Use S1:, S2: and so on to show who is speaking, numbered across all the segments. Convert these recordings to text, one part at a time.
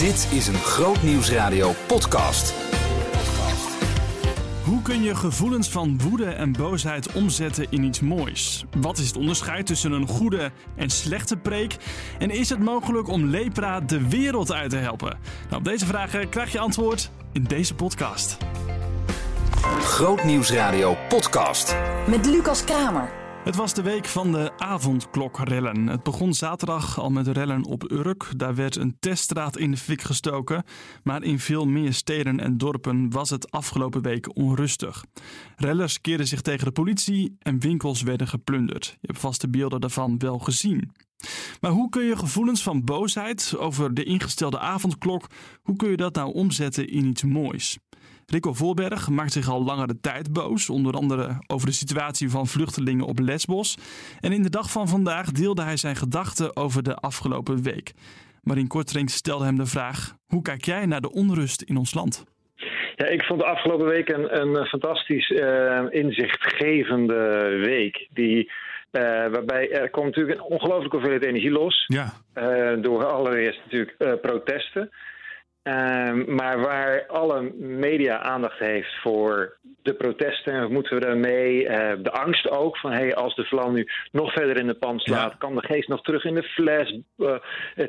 S1: Dit is een Groot Nieuwsradio podcast.
S2: Hoe kun je gevoelens van woede en boosheid omzetten in iets moois? Wat is het onderscheid tussen een goede en slechte preek? En is het mogelijk om lepra de wereld uit te helpen? Nou, op deze vragen krijg je antwoord in deze podcast.
S1: Groot Nieuwsradio podcast.
S3: Met Lucas Kramer.
S2: Het was de week van de avondklokrellen. Het begon zaterdag al met rellen op Urk. Daar werd een teststraat in de fik gestoken. Maar in veel meer steden en dorpen was het afgelopen week onrustig. Rellers keerden zich tegen de politie en winkels werden geplunderd. Je hebt vast de beelden daarvan wel gezien. Maar hoe kun je gevoelens van boosheid over de ingestelde avondklok, hoe kun je dat nou omzetten in iets moois? Rico Voorberg maakt zich al langere tijd boos, onder andere over de situatie van vluchtelingen op Lesbos. En in de dag van vandaag deelde hij zijn gedachten over de afgelopen week. Marien Kortrink stelde hem de vraag: hoe kijk jij naar de onrust in ons land?
S4: Ja, ik vond de afgelopen week een, een fantastisch uh, inzichtgevende week. Die, uh, waarbij er komt natuurlijk een ongelooflijke hoeveelheid energie los.
S2: Ja.
S4: Uh, door allereerst natuurlijk protesten. Uh, maar waar alle media aandacht heeft voor de protesten, moeten we daarmee, uh, de angst ook van hey, als de vlam nu nog verder in de pan slaat, ja. kan de geest nog terug in de fles. Uh,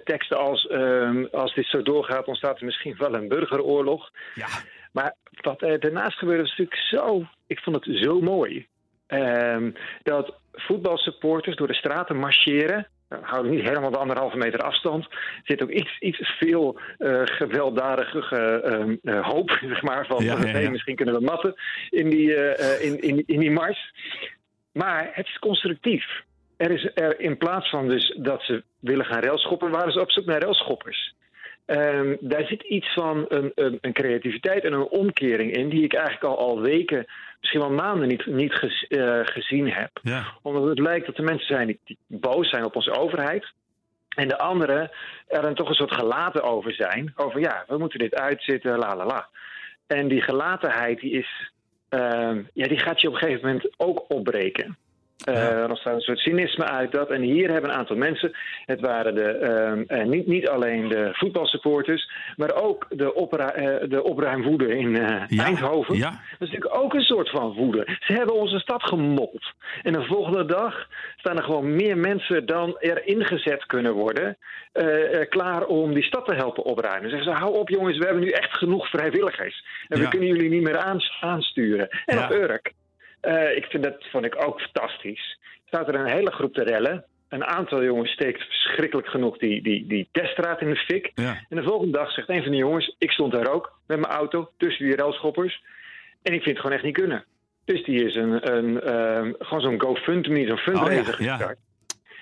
S4: teksten als uh, als dit zo doorgaat, ontstaat er misschien wel een burgeroorlog.
S2: Ja.
S4: Maar wat er daarnaast gebeurde, was natuurlijk zo, ik vond het zo mooi. Ehm, dat voetbalsupporters door de straten marcheren houden niet helemaal de anderhalve meter afstand. Er zit ook iets, iets veel uh, gewelddadige uh, uh, hoop, zeg maar, van
S2: Ja, ja.
S4: misschien kunnen we matten in die, in, in, in die mars. Maar het is constructief. Er is er in plaats van dus dat ze willen gaan railschoppen, waren ze op zoek naar railschoppers. Um, daar zit iets van een, een, een, creativiteit en een omkering in, die ik eigenlijk al, al weken, misschien wel maanden niet, niet uh, gezien heb.
S2: Ja.
S4: Omdat het lijkt dat er mensen zijn die, die boos zijn op onze overheid. En de anderen er dan toch een soort gelaten over zijn. Over ja, we moeten dit uitzitten, la la la. En die gelatenheid, die, is, uh, ja, die gaat je op een gegeven moment ook opbreken. Uh, ja. Er ontstaat een soort cynisme uit dat. En hier hebben een aantal mensen, het waren de, uh, niet, niet alleen de voetbalsupporters, maar ook de, opra uh, de opruimwoede in
S2: ja.
S4: Eindhoven.
S2: Ja.
S4: Dat is natuurlijk ook een soort van woede. Ze hebben onze stad gemold. En de volgende dag staan er gewoon meer mensen dan er ingezet kunnen worden, klaar om die stad te helpen opruimen. Zeggen ze, hou op jongens, we hebben nu echt genoeg vrijwilligers. En we kunnen jullie niet meer aansturen. En op Urk. Uh, ik vind dat vond ik ook fantastisch. Staat er een hele groep te rellen. Een aantal jongens steekt verschrikkelijk genoeg die, die, die teststraat in de fik.
S2: Ja.
S4: En de volgende dag zegt een van de jongens: Ik stond daar ook met mijn auto tussen die railschoppers. En ik vind het gewoon echt niet kunnen. Dus die is een, een, uh, gewoon zo'n GoFundMe, zo'n fundraiser
S2: Oh ja.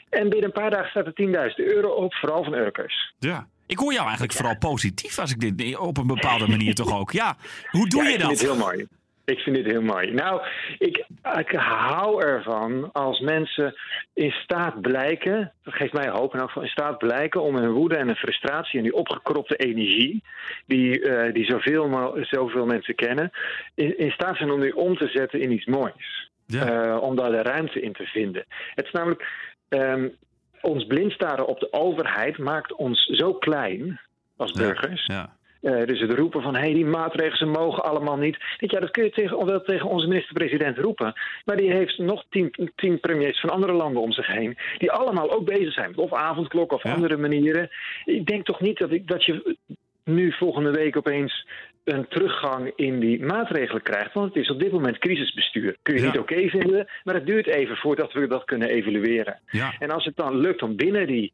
S4: En binnen een paar dagen staat er 10.000 euro op, vooral van Urkers.
S5: Ja. Ik hoor jou eigenlijk vooral positief als ik dit op een bepaalde manier toch ook. Ja, hoe doe
S4: ja,
S5: je
S4: ik
S5: dat?
S4: vind het heel mooi. Ik vind dit heel mooi. Nou, ik, ik hou ervan als mensen in staat blijken, dat geeft mij hoop en ook van in staat blijken om hun woede en hun frustratie en die opgekropte energie, die, uh, die zoveel, zoveel mensen kennen, in, in, staat zijn om die om te zetten in iets moois.
S2: Ja.
S4: Uh, om daar de ruimte in te vinden. Het is namelijk, um, ons blindstaren op de overheid maakt ons zo klein als burgers.
S2: Ja. ja.
S4: Uh, dus het roepen van hey, die maatregelen ze mogen allemaal niet. Je, dat kun je tegen, wel tegen onze minister-president roepen. Maar die heeft nog tien, tien premiers van andere landen om zich heen. Die allemaal ook bezig zijn met of avondklok of
S2: Ja.
S4: andere manieren. Ik denk toch niet dat, ik, dat je nu volgende week opeens een teruggang in die maatregelen krijgt. Want het is op dit moment crisisbestuur. Kun je
S2: Ja.
S4: niet oké vinden, maar het duurt even voordat we dat kunnen evalueren.
S2: Ja.
S4: En als het dan lukt om binnen die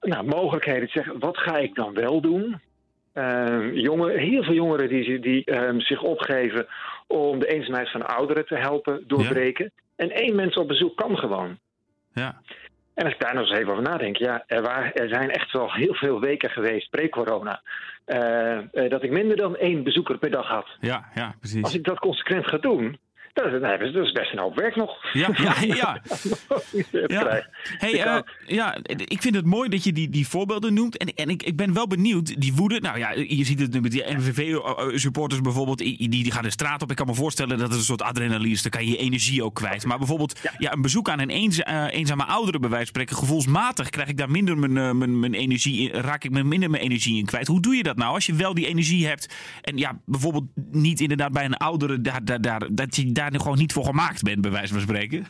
S4: nou, mogelijkheden te zeggen: wat ga ik dan wel doen? Uh, jongen, heel veel jongeren die, die um, zich opgeven om de eenzaamheid van ouderen te helpen doorbreken. Ja. En één mens op bezoek kan gewoon.
S2: Ja.
S4: En als ik daar nog eens even over nadenk, ja, er, waren, er zijn echt wel heel veel weken geweest, pre-corona, uh, uh, dat ik minder dan één bezoeker per dag had.
S2: Ja, ja, precies.
S4: Als ik dat consequent ga doen, Dat is, dat is best een hoop werk nog.
S5: Ja, ja, ja.
S4: ja.
S5: Hey, uh, ja, ik vind het mooi dat je die, die voorbeelden noemt. En, en ik, ik ben wel benieuwd, die woede. Nou ja, je ziet het nu met die MVV-supporters bijvoorbeeld. Die, die gaan de straat op. Ik kan me voorstellen dat het een soort adrenaline is. Dan kan je je energie ook kwijt. Maar bijvoorbeeld ja. ja een bezoek aan een eenza uh, eenzame oudere, bij wijze van spreken. Gevoelsmatig krijg ik daar minder mijn, uh, mijn, mijn energie in, raak ik me minder mijn energie in kwijt. Hoe doe je dat nou als je wel die energie hebt? En ja, bijvoorbeeld niet inderdaad bij een oudere, daar, daar, daar, dat je daar gewoon niet voor gemaakt bent, bij wijze van spreken?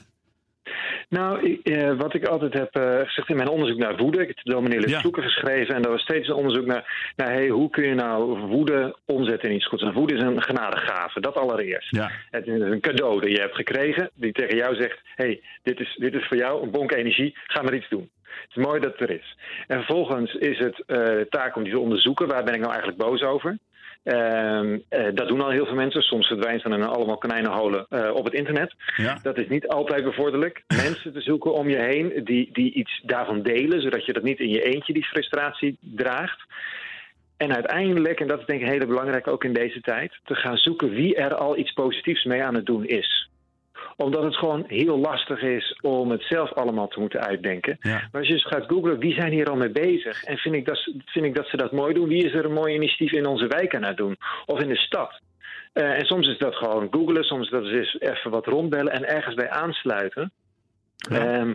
S4: Nou, ik, eh, wat ik altijd heb uh, gezegd in mijn onderzoek naar woede, ik heb het door meneer ja. geschreven en dat was steeds een onderzoek naar, naar hey, hoe kun je nou woede omzetten in iets goeds. En woede is een genadegave, dat allereerst.
S5: Ja.
S4: Het is een cadeau dat je hebt gekregen, die tegen jou zegt, hey, dit is, dit is voor jou een bonk energie, ga maar iets doen. Het is mooi dat het er is. En vervolgens is het uh, taak om die te onderzoeken, waar ben ik nou eigenlijk boos over? Uh, uh, dat doen al heel veel mensen. Soms verdwijnen ze dan allemaal konijnenholen uh, op het internet.
S5: Ja.
S4: Dat is niet altijd bevorderlijk. mensen te zoeken om je heen die, die iets daarvan delen, zodat je dat niet in je eentje die frustratie draagt. En uiteindelijk, en dat is denk ik heel belangrijk ook in deze tijd, te gaan zoeken wie er al iets positiefs mee aan het doen is omdat het gewoon heel lastig is om het zelf allemaal te moeten uitdenken.
S5: Ja.
S4: Maar als je eens gaat googlen, wie zijn hier al mee bezig? En vind ik, dat, vind ik dat ze dat mooi doen? Wie is er een mooi initiatief in onze wijk aan het doen? Of in de stad? Uh, en soms is dat gewoon googlen, soms dat is even wat rondbellen en ergens bij aansluiten.
S5: Ja.
S4: Um,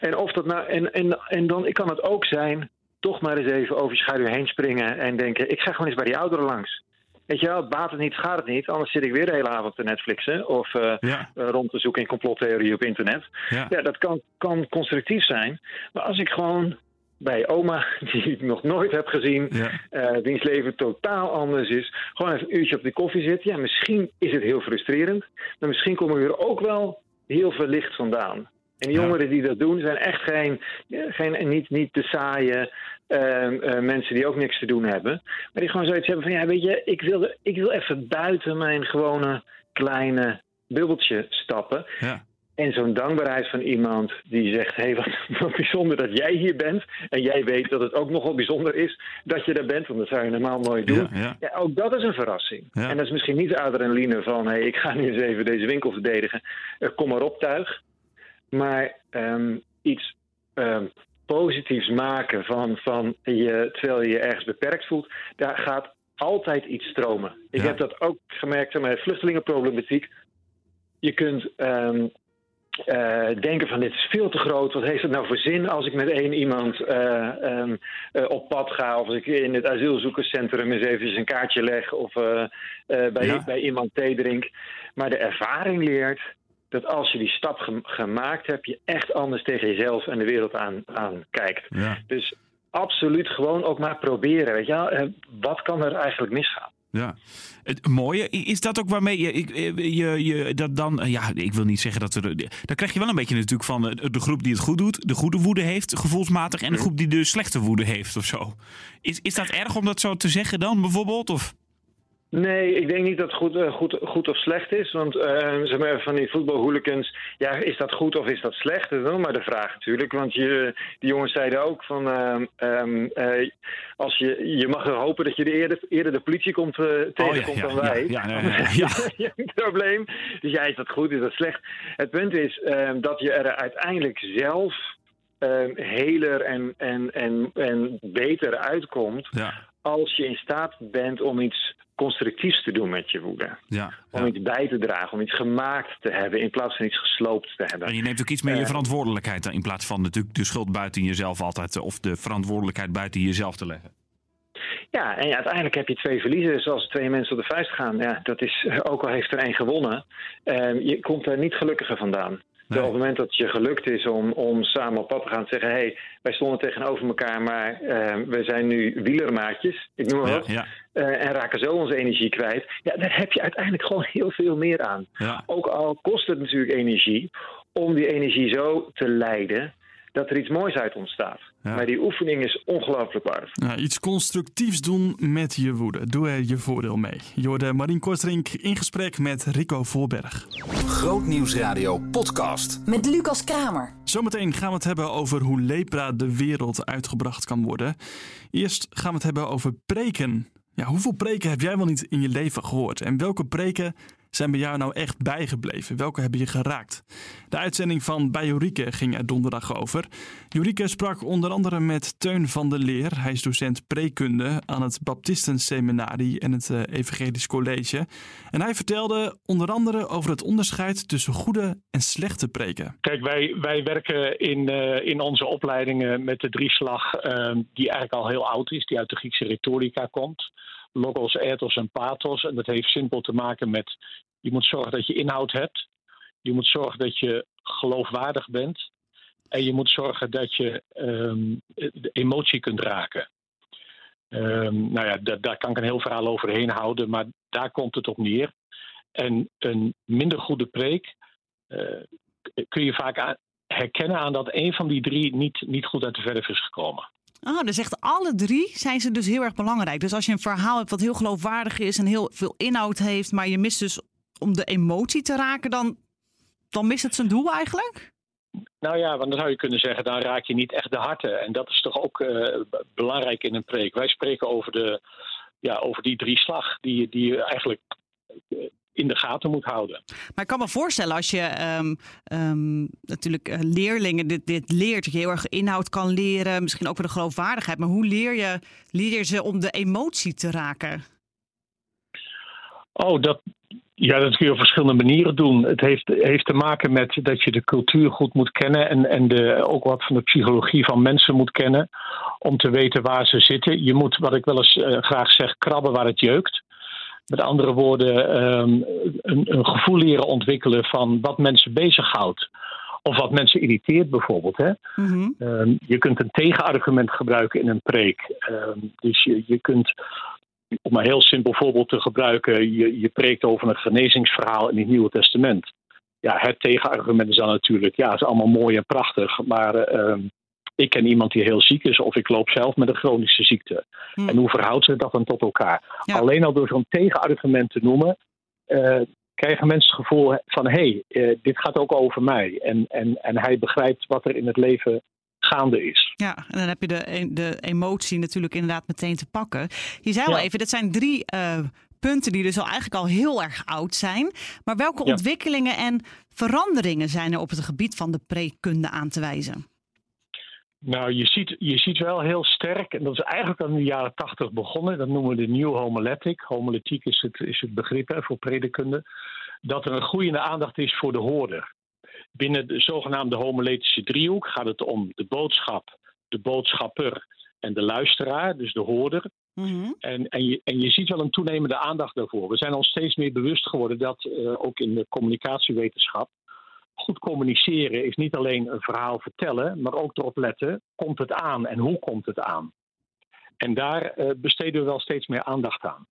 S4: en, of dat nou, en, en, en dan kan het ook zijn, toch maar eens even over je schaduw heen springen en denken: ik ga gewoon eens bij die ouderen langs. Weet je wel, baat het niet, gaat het niet. Anders zit ik weer de hele avond te Netflixen. Of uh,
S5: ja.
S4: uh, rond te zoeken in complottheorie op internet.
S5: Ja.
S4: ja, dat kan, kan constructief zijn. Maar als ik gewoon bij oma, die ik nog nooit heb gezien,
S5: ja.
S4: uh, wiens leven totaal anders is, gewoon even een uurtje op die koffie zitten. Ja, misschien is het heel frustrerend. Maar misschien komen we er ook wel heel veel licht vandaan. En die jongeren die dat doen, zijn echt geen, geen niet, niet te saaie uh, uh, mensen die ook niks te doen hebben. Maar die gewoon zoiets hebben van, ja, weet je, ik wil, ik wil even buiten mijn gewone kleine bubbeltje stappen.
S5: Ja.
S4: En zo'n dankbaarheid van iemand die zegt: hé, hey, wat, wat bijzonder dat jij hier bent. En jij weet dat het ook nogal bijzonder is dat je er bent, want dat zou je normaal nooit doen.
S5: Ja, ja.
S4: ja ook dat is een verrassing.
S5: Ja.
S4: En dat is misschien niet de adrenaline van: hé, hey, ik ga nu eens even deze winkel verdedigen. Uh, kom maar op, tuig. Maar um, iets um, positiefs maken van, van je, terwijl je je ergens beperkt voelt, daar gaat altijd iets stromen. Ik
S5: Ja.
S4: heb dat ook gemerkt met vluchtelingenproblematiek. Je kunt um, uh, denken van dit is veel te groot. Wat heeft het nou voor zin als ik met één iemand uh, um, uh, op pad ga... of als ik in het asielzoekerscentrum eens even een kaartje leg... of bij,
S5: Ja.
S4: bij iemand thee drink. Maar de ervaring leert dat als je die stap gem- gemaakt hebt... je echt anders tegen jezelf en de wereld aan, aan kijkt.
S5: Ja.
S4: Dus absoluut gewoon ook maar proberen. Weet je wel? Eh, wat kan er eigenlijk misgaan?
S5: Ja, het mooie is dat ook waarmee je, ik- je, je dat dan, eh, ja, ik wil niet zeggen dat er, dan krijg je wel een beetje natuurlijk van eh, de groep die het goed doet, de goede woede heeft, gevoelsmatig, en de groep die de slechte woede heeft of zo. Is, is dat erg om dat zo te zeggen dan bijvoorbeeld? Of?
S4: Nee, ik denk niet dat het goed, uh, goed, goed of slecht is. Want uh, zeg maar, van die voetbalhooligans, ja, is dat goed of is dat slecht? Dat is nog maar de vraag natuurlijk. Want je, die jongens zeiden ook van, uh, um, als je, je mag er hopen dat je de eerder, eerder de politie komt, tegenkomt
S5: oh, ja,
S4: dan wij.
S5: Ja, ja, ja,
S4: probleem. Dus ja, is dat goed, is dat slecht? Het punt is dat je er uiteindelijk zelf heler en, en, en, en beter uitkomt als je in staat bent om iets constructiefs te doen met je woede.
S5: Ja,
S4: om
S5: ja.
S4: iets bij te dragen, om iets gemaakt te hebben in plaats van iets gesloopt te hebben.
S5: En je neemt ook iets meer je
S4: Eh,
S5: verantwoordelijkheid dan in plaats van natuurlijk de schuld buiten jezelf altijd, eh, of de verantwoordelijkheid buiten jezelf te leggen.
S4: Ja, en ja, uiteindelijk heb je twee verliezers als er twee mensen op de vuist gaan. Ja, dat is, ook al heeft er één gewonnen, uh, je komt er niet gelukkiger vandaan.
S5: Nee.
S4: Op het moment dat je gelukt is om, om samen op pad te gaan en zeggen: hé, hey, wij stonden tegenover elkaar, maar uh, we zijn nu wielermaatjes, ik noem maar
S5: Ja,
S4: wat,
S5: ja,
S4: uh, en raken zo onze energie kwijt. Ja, daar heb je uiteindelijk gewoon heel veel meer aan.
S5: ja.
S4: Ook al kost het natuurlijk energie om die energie zo te leiden dat er iets moois uit ontstaat.
S5: Ja.
S4: Maar die oefening is ongelooflijk waardevol.
S2: Ja, iets constructiefs doen met je woede. Doe er je voordeel mee. Je hoorde Marien Kortrink in gesprek met Rico Voorberg.
S1: Grootnieuwsradio podcast.
S3: Met Lucas Kramer.
S2: Zometeen gaan we het hebben over hoe lepra de wereld uitgebracht kan worden. Eerst gaan we het hebben over preken. Ja, hoeveel preken heb jij wel niet in je leven gehoord? En welke preken zijn bij jou nou echt bijgebleven? Welke hebben je geraakt? De uitzending van Bij Jorike ging er donderdag over. Jorike sprak onder andere met Teun van der Leer. Hij is docent prekunde aan het Baptistenseminarie en het eh, Evangelisch College. En hij vertelde onder andere over het onderscheid tussen goede en slechte preken.
S3: Kijk, wij, wij werken in, uh, in onze opleidingen met de drieslag, uh, die eigenlijk al heel oud is, die uit de Griekse retorica komt logos, ethos en pathos. En dat heeft simpel te maken met je moet zorgen dat je inhoud hebt. Je moet zorgen dat je geloofwaardig bent. En je moet zorgen dat je um, de emotie kunt raken. Um, nou ja, daar, kan ik een heel verhaal overheen houden, maar daar komt het op neer. En een minder goede preek uh, kun je vaak herkennen aan dat een van die drie niet, niet goed uit de verf is gekomen.
S6: Ah, dus echt alle drie zijn ze dus heel erg belangrijk. Dus als je een verhaal hebt wat heel geloofwaardig is en heel veel inhoud heeft, maar je mist dus om de emotie te raken, dan, dan mist het zijn doel eigenlijk?
S3: Nou ja, want dan zou je kunnen zeggen, dan raak je niet echt de harten. En dat is toch ook uh, belangrijk in een preek. Wij spreken over, de, ja, over die drie slag die, die je eigenlijk in de gaten moet houden.
S6: Maar ik kan me voorstellen als je um, um, natuurlijk uh, leerlingen dit, dit leert, dat je heel erg inhoud kan leren, misschien ook weer de geloofwaardigheid. Maar hoe leer je, leer je ze om de emotie te raken?
S3: Oh, dat, ja, dat kun je op verschillende manieren doen. Het heeft, heeft te maken met dat je de cultuur goed moet kennen en, en de, ook wat van de psychologie van mensen moet kennen. Om te weten waar ze zitten. Je moet, wat ik wel eens uh, graag zeg, krabben waar het jeukt. Met andere woorden, um, een, een, gevoel leren ontwikkelen van wat mensen bezighoudt. Of wat mensen irriteert bijvoorbeeld. Hè? Mm-hmm. Um, je kunt een tegenargument gebruiken in een preek. Um, dus je, je kunt, om een heel simpel voorbeeld te gebruiken, je, je preekt over een genezingsverhaal in het Nieuwe Testament. Ja, het tegenargument is dan natuurlijk, ja, het is allemaal mooi en prachtig, maar ik ken iemand die heel ziek is of ik loop zelf met een chronische ziekte. Hm. En hoe verhoudt zich dat dan tot elkaar? Ja. Alleen al door zo'n tegenargument te noemen, uh, krijgen mensen het gevoel van hé, hey, uh, dit gaat ook over mij. En, en, en hij begrijpt wat er in het leven gaande is.
S6: Ja, en dan heb je de, de emotie natuurlijk inderdaad meteen te pakken. Je zei al ja. even, dit zijn drie uh, punten die dus al eigenlijk al heel erg oud zijn. Maar welke ja. ontwikkelingen en veranderingen zijn er op het gebied van de preekkunde aan te wijzen?
S3: Nou, je ziet, je ziet wel heel sterk, en dat is eigenlijk al in de jaren tachtig begonnen, dat noemen we de New Homiletic. Homiletiek is het, is het begrip hè, voor predikunde. Dat er een groeiende aandacht is voor de hoorder. Binnen de zogenaamde homiletische driehoek gaat het om de boodschap, de boodschapper en de luisteraar, dus de hoorder. Mm-hmm. En, en, je, en je ziet wel een toenemende aandacht daarvoor. We zijn ons steeds meer bewust geworden dat uh, ook in de communicatiewetenschap goed communiceren is niet alleen een verhaal vertellen, maar ook erop letten: komt het aan en hoe komt het aan? En daar uh, besteden we wel steeds meer aandacht aan.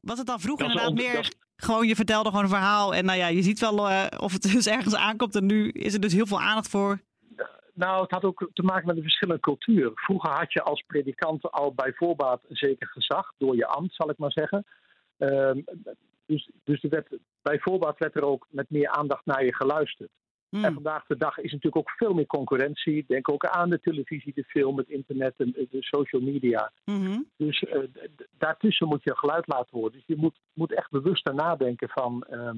S6: Was het dan vroeger inderdaad meer dat... gewoon je vertelde gewoon een verhaal en nou ja, je ziet wel uh, of het dus ergens aankomt en nu is er dus heel veel aandacht voor?
S3: Nou, het had ook te maken met een verschillende cultuur. Vroeger had je als predikant al bij voorbaat een zeker gezag door je ambt, zal ik maar zeggen. Uh, dus, dus er werd, bij voorbaat werd er ook met meer aandacht naar je geluisterd. Mm. En vandaag de dag is natuurlijk ook veel meer concurrentie. Denk ook aan de televisie, de film, het internet en de social media. Mm-hmm. Dus uh, daartussen moet je geluid laten horen. Dus je moet, moet echt bewust nadenken van uh,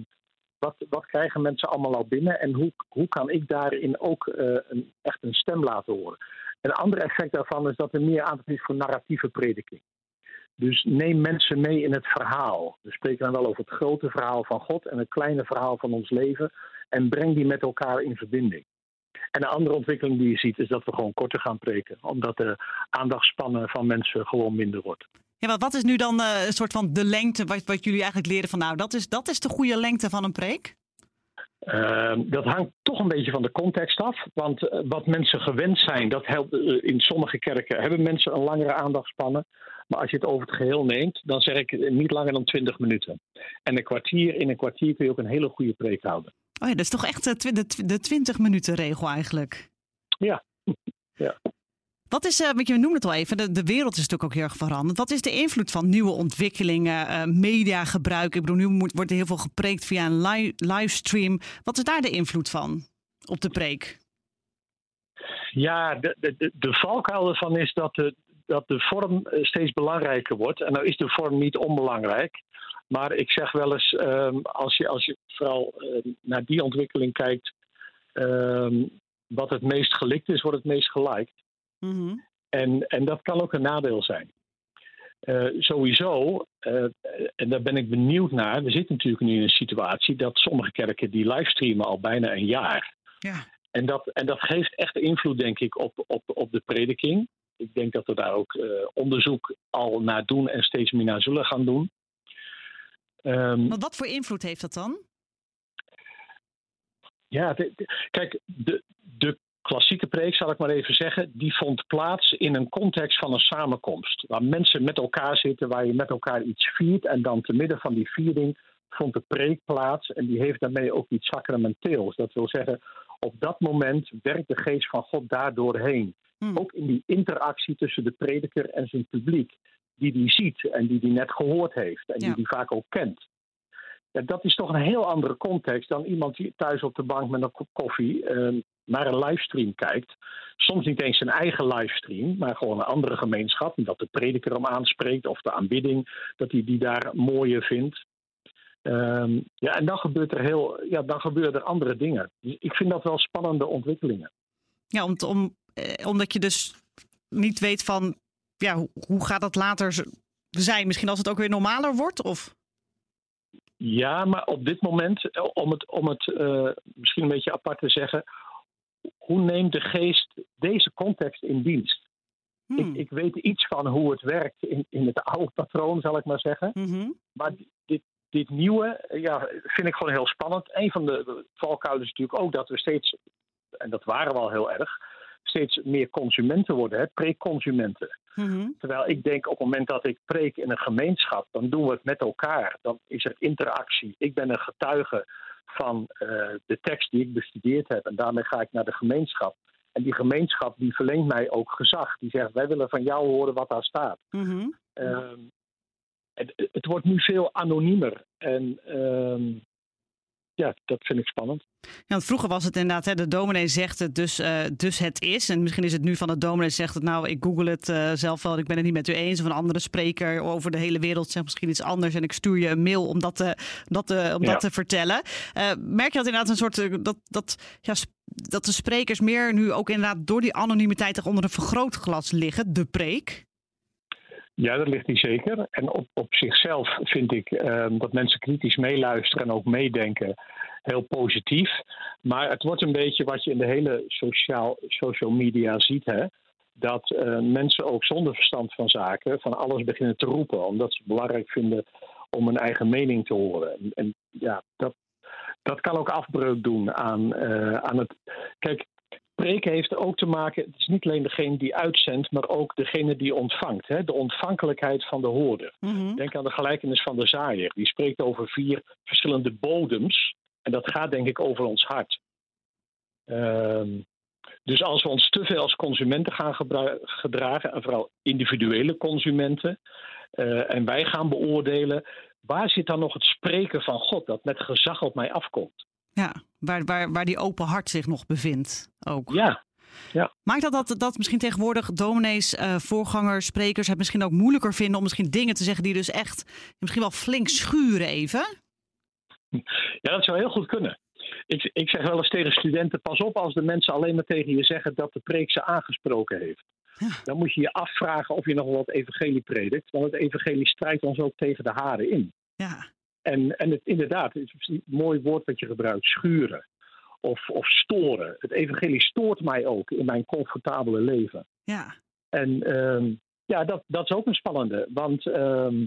S3: wat, wat krijgen mensen allemaal al binnen en hoe, hoe kan ik daarin ook uh, een, echt een stem laten horen. Een ander effect daarvan is dat er meer aandacht is voor narratieve prediking. Dus neem mensen mee in het verhaal. We spreken dan wel over het grote verhaal van God en het kleine verhaal van ons leven. En breng die met elkaar in verbinding. En een andere ontwikkeling die je ziet is dat we gewoon korter gaan preken. Omdat de aandachtspannen van mensen gewoon minder wordt.
S6: Ja, wat, wat is nu dan uh, een soort van de lengte wat, wat jullie eigenlijk leren van nou, dat is, dat is de goede lengte van een preek?
S3: Uh, dat hangt toch een beetje van de context af. Want uh, wat mensen gewend zijn, dat helpt, uh, in sommige kerken hebben mensen een langere aandachtspannen. Maar als je het over het geheel neemt, dan zeg ik niet langer dan 20 minuten. En een kwartier, in een kwartier kun je ook een hele goede preek houden.
S6: Oh ja, dat is toch echt de, de, de 20 minuten regel eigenlijk?
S3: Ja. ja.
S6: Wat is, uh, want je noemde het al even, de, de wereld is natuurlijk ook heel erg veranderd. Wat is de invloed van nieuwe ontwikkelingen, uh, mediagebruik? Ik bedoel, nu moet, wordt er heel veel gepreekt via een li livestream. Wat is daar de invloed van op de preek?
S3: Ja, de, de, de valkuil ervan is dat de, dat de vorm steeds belangrijker wordt. En nou is de vorm niet onbelangrijk. Maar ik zeg wel eens, ehm, als, je, als je vooral ehm, naar die ontwikkeling kijkt, ehm, wat het meest gelikt is, wordt het meest geliked.
S6: Mhm.
S3: En, en dat kan ook een nadeel zijn. Eh, sowieso, eh, en daar ben ik benieuwd naar. We zitten natuurlijk nu in een situatie dat sommige kerken die livestreamen al bijna een jaar.
S6: Ja.
S3: En dat, en dat geeft echt invloed, denk ik, op, op, op de prediking. Ik denk dat we daar ook eh, onderzoek al naar doen en steeds meer naar zullen gaan doen. Ehm,
S6: Want wat voor invloed heeft dat dan?
S3: Ja, de- de- kijk, de, de klassieke preek, zal ik maar even zeggen, die vond plaats in een context van een samenkomst. Waar mensen met elkaar zitten, waar je met elkaar iets viert. En dan te midden van die viering vond de preek plaats. En die heeft daarmee ook iets sacramenteels. Dat wil zeggen, op dat moment werkt de geest van God daar doorheen.
S6: Hm.
S3: Ook in die interactie tussen de prediker en zijn publiek. Die die ziet en die die net gehoord heeft. En
S6: Ja.
S3: die die vaak ook kent. Ja, dat is toch een heel andere context dan iemand die thuis op de bank met een kop koffie eh, naar een livestream kijkt. Soms niet eens zijn eigen livestream, maar gewoon een andere gemeenschap. En dat de prediker hem aanspreekt of de aanbidding, dat hij die daar mooier vindt. Ehm, ja, en dan gebeurt er heel, ja, dan gebeuren er andere dingen. Dus ik vind dat wel spannende ontwikkelingen.
S6: Ja, om, om, eh, omdat je dus niet weet van, ja, hoe, hoe gaat dat later zijn? Misschien als het ook weer normaler wordt? Of?
S3: Ja, maar op dit moment, eh, om het, om het eh, misschien een beetje apart te zeggen, hoe neemt de geest deze context in dienst?
S6: Hmm.
S3: Ik, ik weet iets van hoe het werkt in, in het oude patroon, zal ik maar zeggen.
S6: Mhm.
S3: Maar dit, dit nieuwe eh, ja, vind ik gewoon heel spannend. Een van de de valkuilen is natuurlijk ook dat we steeds, en dat waren we al heel erg, steeds meer consumenten worden, pre-consumenten.
S6: Mhm.
S3: Terwijl ik denk op het moment dat ik preek in een gemeenschap, dan doen we het met elkaar. Dan is er interactie. Ik ben een getuige van eh, de tekst die ik bestudeerd heb. En daarmee ga ik naar de gemeenschap. En die gemeenschap die verleent mij ook gezag. Die zegt, wij willen van jou horen wat daar staat.
S6: Mhm.
S3: Ehm, het, het wordt nu veel anoniemer. En ehm, ja, dat vind ik spannend.
S6: Ja, want vroeger was het inderdaad, hè, de dominee zegt het, dus, eh, dus het is. En misschien is het nu van de dominee zegt het, nou, ik google het eh, zelf wel, ik ben het niet met u eens. Of een andere spreker over de hele wereld zegt misschien iets anders. En ik stuur je een mail om dat te, dat te, om
S3: Ja.
S6: dat te vertellen. Eh, merk je dat inderdaad een soort, eh, dat, dat, ja, dat de sprekers meer nu ook inderdaad door die anonimiteit onder een vergrootglas liggen, de preek?
S3: Ja, dat ligt niet zeker. En op, op zichzelf vind ik ehm, dat mensen kritisch meeluisteren en ook meedenken heel positief. Maar het wordt een beetje wat je in de hele sociaal, social media ziet. Hè? Dat eh, mensen ook zonder verstand van zaken van alles beginnen te roepen. Omdat ze het belangrijk vinden om een eigen mening te horen. En, en ja, dat, dat kan ook afbreuk doen aan, eh, aan het. Kijk, preken heeft ook te maken. Het is niet alleen degene die uitzendt, maar ook degene die ontvangt. Hè? De ontvankelijkheid van de hoorder.
S6: Mhm.
S3: Denk aan de gelijkenis van de zaaier. Die spreekt over vier verschillende bodems. En dat gaat denk ik over ons hart. Ehm, dus als we ons te veel als consumenten gaan gedragen, en vooral individuele consumenten, eh, en wij gaan beoordelen, waar zit dan nog het spreken van God dat met gezag op mij afkomt?
S6: Ja, waar, waar, waar die open hart zich nog bevindt ook.
S3: Ja,
S6: Maakt dat, dat dat misschien tegenwoordig dominees, eh, voorgangers, sprekers het misschien ook moeilijker vinden om misschien dingen te zeggen die dus echt misschien wel flink schuren even?
S3: Ja, dat zou heel goed kunnen. Ik, ik zeg wel eens tegen studenten: pas op als de mensen alleen maar tegen je zeggen dat de preek ze aangesproken heeft.
S6: Ja.
S3: Dan moet je je afvragen of je nog wel het evangelie predikt. Want het evangelie strijdt ons ook tegen de haren in.
S6: Ja,
S3: En, en het, inderdaad, het is een mooi woord dat je gebruikt: schuren of, of storen. Het evangelie stoort mij ook in mijn comfortabele leven.
S6: ja.
S3: En ehm, ja, dat, dat is ook een spannende. Want ehm,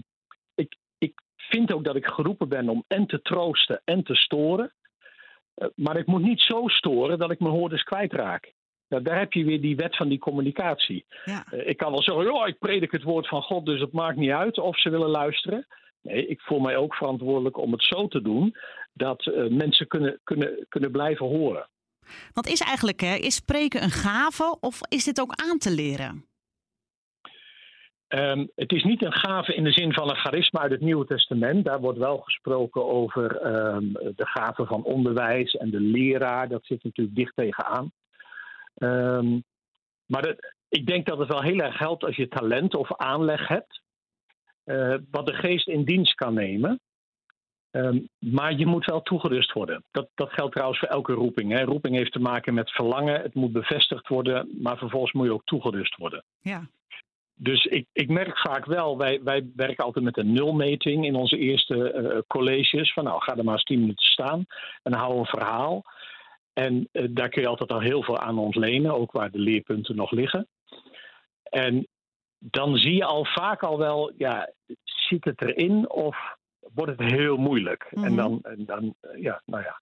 S3: ik, ik vind ook dat ik geroepen ben om en te troosten en te storen. Eh, maar ik moet niet zo storen dat ik mijn hoorders kwijtraak. Nou, daar heb je weer die wet van die communicatie.
S6: Ja.
S3: Eh, ik kan wel zeggen, ja, ik predik het woord van God, dus het maakt niet uit of ze willen luisteren. Nee, ik voel mij ook verantwoordelijk om het zo te doen dat eh, mensen kunnen, kunnen, kunnen blijven horen.
S6: Want is eigenlijk, hè, is spreken een gave of is dit ook aan te leren?
S3: Ehm, het is niet een gave in de zin van een charisma uit het Nieuwe Testament. Daar wordt wel gesproken over ehm, de gave van onderwijs en de leraar. Dat zit natuurlijk dicht tegenaan. Ehm maar het, ik denk dat het wel heel erg helpt als je talent of aanleg hebt, wat de geest in dienst kan nemen. Um, maar je moet wel toegerust worden. Dat, dat geldt trouwens voor elke roeping. Hè. Roeping heeft te maken met verlangen, het moet bevestigd worden, maar vervolgens moet je ook toegerust worden.
S6: Ja.
S3: Dus ik, ik merk vaak wel, wij, wij werken altijd met een nulmeting in onze eerste uh, colleges. Van nou, ga er maar eens tien minuten staan en we een verhaal. En uh, daar kun je altijd al heel veel aan ontlenen, ook waar de leerpunten nog liggen. En dan zie je al vaak al wel, ja, zit het erin of wordt het heel moeilijk? Mm -hmm. En dan, en dan, ja, nou ja.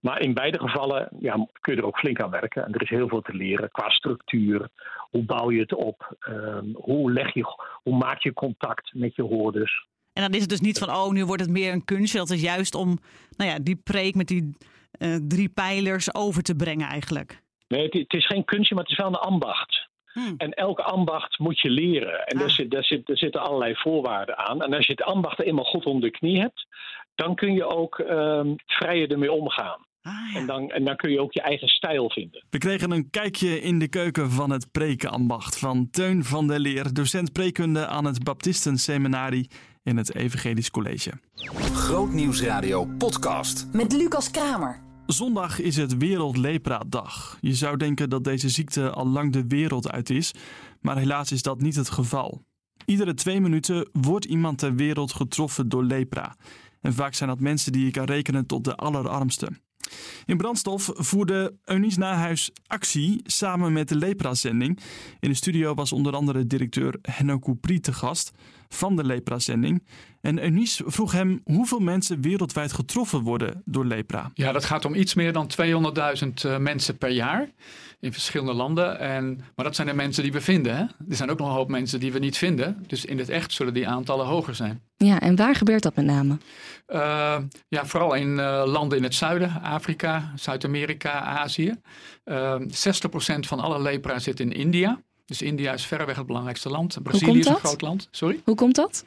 S3: Maar in beide gevallen ja, kun je er ook flink aan werken. En er is heel veel te leren qua structuur. Hoe bouw je het op? Um, hoe, leg je, hoe maak je contact met je hoorders?
S6: En dan is het dus niet van, oh, nu wordt het meer een kunstje. Dat is juist om nou ja, die preek met die uh, drie pijlers over te brengen eigenlijk.
S3: Nee, het, het is geen kunstje, maar het is wel een ambacht. Hmm. En elke ambacht moet je leren. En ah. daar, zit, daar, zit, daar zitten allerlei voorwaarden aan. En als je het ambacht eenmaal goed onder de knie hebt, dan kun je ook um, vrijer ermee omgaan.
S6: Ah, ja.
S3: en, dan, en dan kun je ook je eigen stijl vinden.
S2: We kregen een kijkje in de keuken van het prekenambacht van Teun van der Leer, docent preekunde aan het Baptistenseminarie in het Evangelisch College.
S1: Grootnieuwsradio podcast
S7: met Lucas Kramer.
S2: Zondag is het Wereldlepra-dag. Je zou denken dat deze ziekte al lang de wereld uit is, maar helaas is dat niet het geval. Iedere twee minuten wordt iemand ter wereld getroffen door lepra. En vaak zijn dat mensen die je kan rekenen tot de allerarmste. In Brandstof voerde Eunice Nahuis actie samen met de Lepra-zending. In de studio was onder andere directeur Henno Coupri te gast van de Lepra-zending. En Eunice vroeg hem hoeveel mensen wereldwijd getroffen worden door lepra.
S8: Ja, dat gaat om iets meer dan 200.000 uh, mensen per jaar in verschillende landen. En, maar dat zijn de mensen die we vinden. Hè? Er zijn ook nog een hoop mensen die we niet vinden. Dus in het echt zullen die aantallen hoger zijn.
S9: Ja, en waar gebeurt dat met name?
S8: Uh, ja, vooral in uh, landen in het zuiden, Afrika, Zuid-Amerika, Azië. Uh, 60% van alle lepra zit in India. Dus India is verreweg het belangrijkste land. Brazilië is een groot land. Sorry?
S9: Hoe komt dat?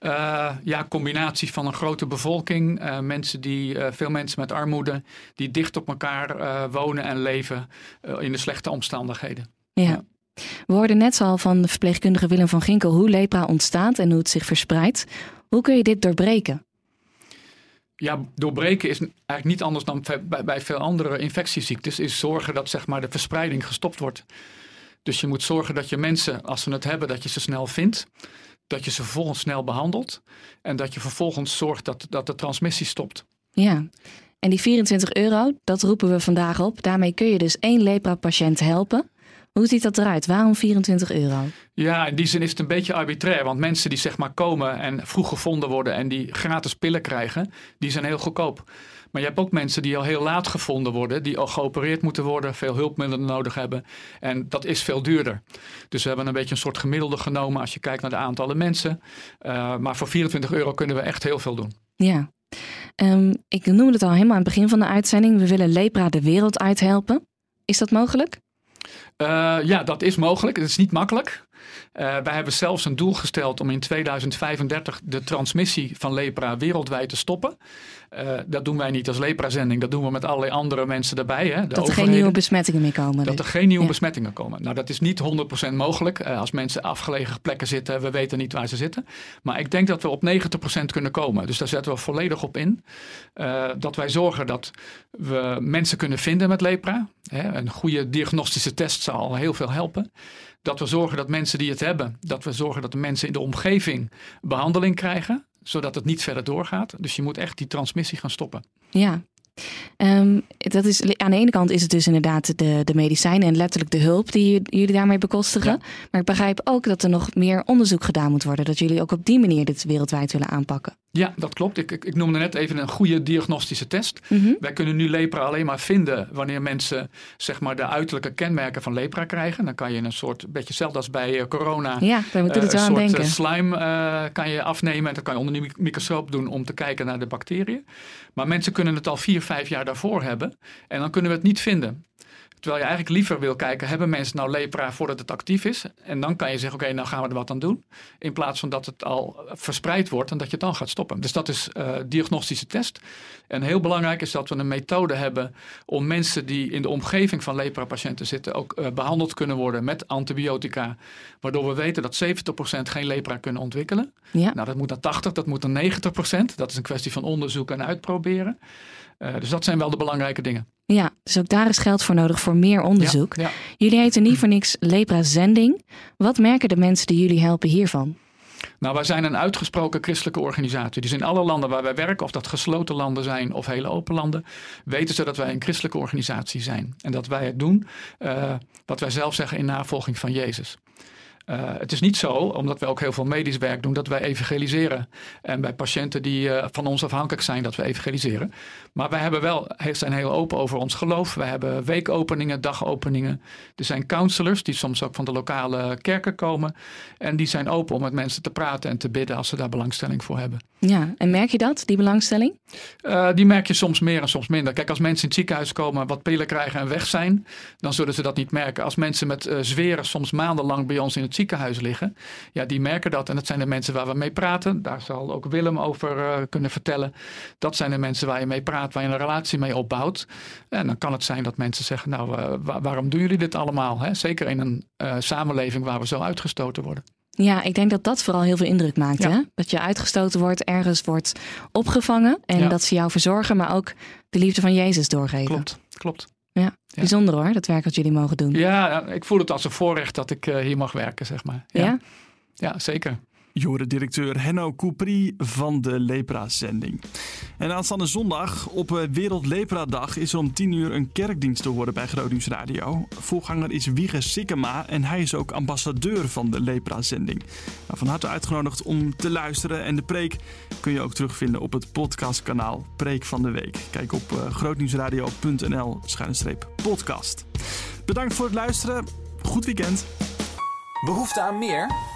S8: Uh, ja, combinatie van een grote bevolking. Uh, mensen die, uh, veel mensen met armoede. Die dicht op elkaar wonen en leven in de slechte omstandigheden.
S9: Ja. ja. We hoorden net al van de verpleegkundige Willem van Ginkel hoe lepra ontstaat en hoe het zich verspreidt. Hoe kun je dit doorbreken?
S8: Ja, doorbreken is eigenlijk niet anders dan bij, bij veel andere infectieziektes. Is zorgen dat zeg maar, de verspreiding gestopt wordt. Dus je moet zorgen dat je mensen, als ze het hebben, dat je ze snel vindt. Dat je ze vervolgens snel behandelt. En dat je vervolgens zorgt dat, dat de transmissie stopt.
S9: Ja, en die 24 euro, dat roepen we vandaag op. Daarmee kun je dus één lepra-patiënt helpen. Hoe ziet dat eruit? Waarom 24 euro?
S8: Ja, in die zin is het een beetje arbitrair. Want mensen die zeg maar komen en vroeg gevonden worden en die gratis pillen krijgen, die zijn heel goedkoop. Maar je hebt ook mensen die al heel laat gevonden worden, die al geopereerd moeten worden, veel hulpmiddelen nodig hebben. En dat is veel duurder. Dus we hebben een beetje een soort gemiddelde genomen als je kijkt naar de aantallen mensen. Uh, maar voor 24 euro kunnen we echt heel veel doen.
S9: Ja. Um, ik noemde het al helemaal aan het begin van de uitzending. We willen lepra de wereld uithelpen. Is dat mogelijk?
S8: Uh, ja, dat is mogelijk. Het is niet makkelijk. Uh, wij hebben zelfs een doel gesteld om in 2035 de transmissie van lepra wereldwijd te stoppen. Uh, dat doen wij niet als lepra-zending, dat doen we met allerlei andere mensen erbij. Hè,
S9: dat er geen nieuwe besmettingen meer komen.
S8: Dat er geen nieuwe ja. besmettingen komen. Nou, dat is niet 100% mogelijk. Uh, als mensen afgelegen plekken zitten, we weten niet waar ze zitten. Maar ik denk dat we op 90% kunnen komen. Dus daar zetten we volledig op in. dat wij zorgen dat we mensen kunnen vinden met lepra. Hè, een goede diagnostische test zal heel veel helpen. Dat we zorgen dat mensen die het hebben, dat we zorgen dat de mensen in de omgeving behandeling krijgen, zodat het niet verder doorgaat. Dus je moet echt die transmissie gaan stoppen.
S9: Ja. Um, dat is, aan de ene kant is het dus inderdaad de, de medicijnen en letterlijk de hulp die jullie daarmee bekostigen. Ja. Maar ik begrijp ook dat er nog meer onderzoek gedaan moet worden. Dat jullie ook op die manier dit wereldwijd willen aanpakken.
S8: Ja, dat klopt. Ik, ik, ik noemde net even een goede diagnostische test. Mm -hmm. Wij kunnen nu lepra alleen maar vinden wanneer mensen zeg maar, de uiterlijke kenmerken van lepra krijgen. Dan kan je een soort, beetje hetzelfde als bij uh, corona,
S9: ja, daar moet uh, het
S8: een
S9: soort
S8: denken. slime uh, kan je afnemen. En dat kan je onder de microscoop doen om te kijken naar de bacteriën. Maar mensen kunnen het al vier, vijf jaar daarvoor hebben. En dan kunnen we het niet vinden. Terwijl je eigenlijk liever wil kijken, hebben mensen nou lepra voordat het actief is? En dan kan je zeggen, oké, nou gaan we er wat aan doen. In plaats van dat het al verspreid wordt en dat je het dan gaat stoppen. Dus dat is uh, diagnostische test. En heel belangrijk is dat we een methode hebben om mensen die in de omgeving van lepra-patiënten zitten ook uh, behandeld kunnen worden met antibiotica. Waardoor we weten dat 70% geen lepra kunnen ontwikkelen. Ja. Nou, dat moet naar 80, dat moet naar 90%. Dat is een kwestie van onderzoek en uitproberen. Uh, dus dat zijn wel de belangrijke dingen.
S9: Ja, dus ook daar is geld voor nodig voor meer onderzoek. Jullie heten niet voor niks Lepra-zending. Wat merken de mensen die jullie helpen hiervan?
S8: Nou, wij zijn een uitgesproken christelijke organisatie. Dus in alle landen waar wij werken, of dat gesloten landen zijn of hele open landen, weten ze dat wij een christelijke organisatie zijn. En dat wij het doen, uh, wat wij zelf zeggen, in navolging van Jezus. Uh, het is niet zo, omdat we ook heel veel medisch werk doen, dat wij evangeliseren. En bij patiënten die uh, van ons afhankelijk zijn, dat we evangeliseren. Maar wij hebben wel, zijn heel open over ons geloof. We hebben weekopeningen, dagopeningen. Er zijn counselors die soms ook van de lokale kerken komen. En die zijn open om met mensen te praten en te bidden als ze daar belangstelling voor hebben.
S9: Ja, en merk je dat, die belangstelling?
S8: Uh, die merk je soms meer en soms minder. Kijk, als mensen in het ziekenhuis komen, wat pillen krijgen en weg zijn, dan zullen ze dat niet merken. Als mensen met zweren soms maandenlang bij ons in het ziekenhuis liggen, ja, die merken dat. En dat zijn de mensen waar we mee praten. Daar zal ook Willem over uh, kunnen vertellen. Dat zijn de mensen waar je mee praat, waar je een relatie mee opbouwt. En dan kan het zijn dat mensen zeggen, nou, uh, waar, waarom doen jullie dit allemaal? Hè? Zeker in een uh, samenleving waar we zo uitgestoten worden.
S9: Ja, ik denk dat dat vooral heel veel indruk maakt. Ja. Hè? Dat je uitgestoten wordt, ergens wordt opgevangen. En ja. dat ze jou verzorgen, maar ook de liefde van Jezus doorgeven.
S8: Klopt, klopt.
S9: Ja, bijzonder hoor, dat werk wat jullie mogen doen.
S8: Ja, ik voel het als een voorrecht dat ik uh, hier mag werken, zeg maar. Ja,
S9: ja?
S8: ja zeker.
S2: Je directeur Henno Coupri van de Lepra-zending. En aanstaande zondag op Wereld Lepra-dag is er om 10 uur een kerkdienst te horen bij Groot Radio. Voorganger is Wieger Sikkema en hij is ook ambassadeur van de Lepra-zending. Nou, van harte uitgenodigd om te luisteren en de preek kun je ook terugvinden op het podcastkanaal Preek van de Week. Kijk op uh, grootnieuwsradio.nl-podcast. Bedankt voor het luisteren. Goed weekend.
S1: Behoefte aan meer?